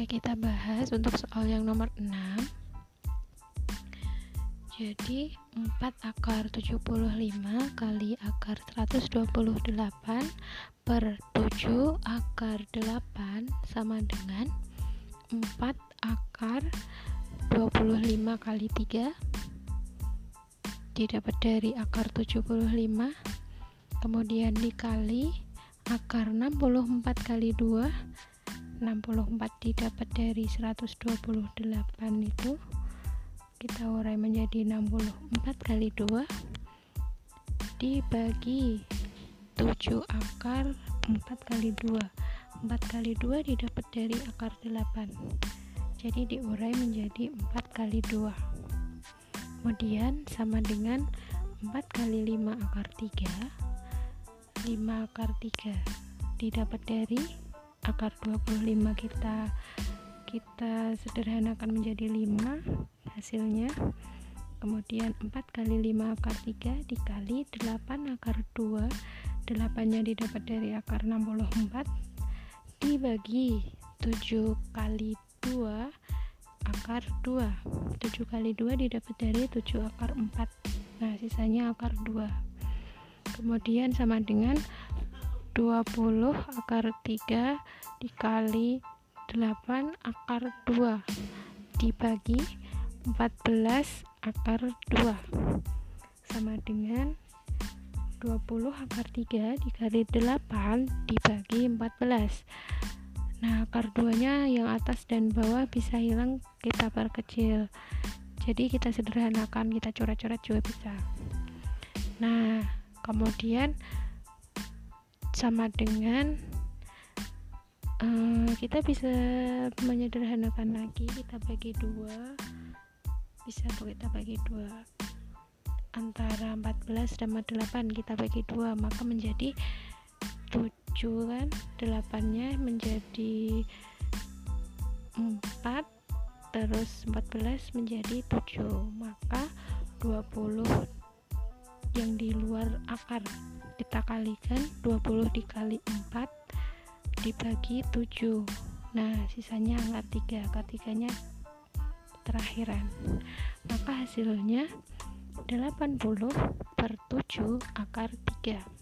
Oke, kita bahas untuk soal yang nomor 6. Jadi, 4 akar 75 kali akar 128 per 7 akar 8 sama dengan 4 akar 25 kali 3 didapat dari akar 75 kemudian dikali akar 64 kali 2 64 didapat dari 128 itu kita urai menjadi 64 kali 2 dibagi 7 akar 4 kali 2 4 kali 2 didapat dari akar 8 jadi diurai menjadi 4 kali 2 kemudian sama dengan 4 kali 5 akar 3 5 akar 3 didapat dari akar 25 kita. Kita sederhanakan menjadi 5 hasilnya. Kemudian 4 kali 5 akar 3 dikali 8 akar 2 8 nya didapat dari akar 64 dibagi 7 kali 2 akar 2 7 kali 2 didapat dari 7 akar 4 nah sisanya akar 2 kemudian sama dengan 20 akar 3 dikali 8 akar 2 dibagi 14 akar 2 sama dengan 20 akar 3 dikali 8 dibagi 14 nah akar 2 nya yang atas dan bawah bisa hilang kita perkecil. Jadi kita sederhanakan kita coret-coret juga bisa. Nah kemudian sama dengan uh, kita bisa menyederhanakan lagi kita bagi dua bisa kita bagi dua. Antara 14 dan 8 kita bagi dua maka menjadi 7 kan? 8 nya menjadi 4 terus 14 menjadi 7 maka 20 yang di luar akar kita kalikan 20 dikali 4 dibagi 7 nah sisanya angka 3 angka 3 nya terakhiran. Maka hasilnya 80 per 7 akar 3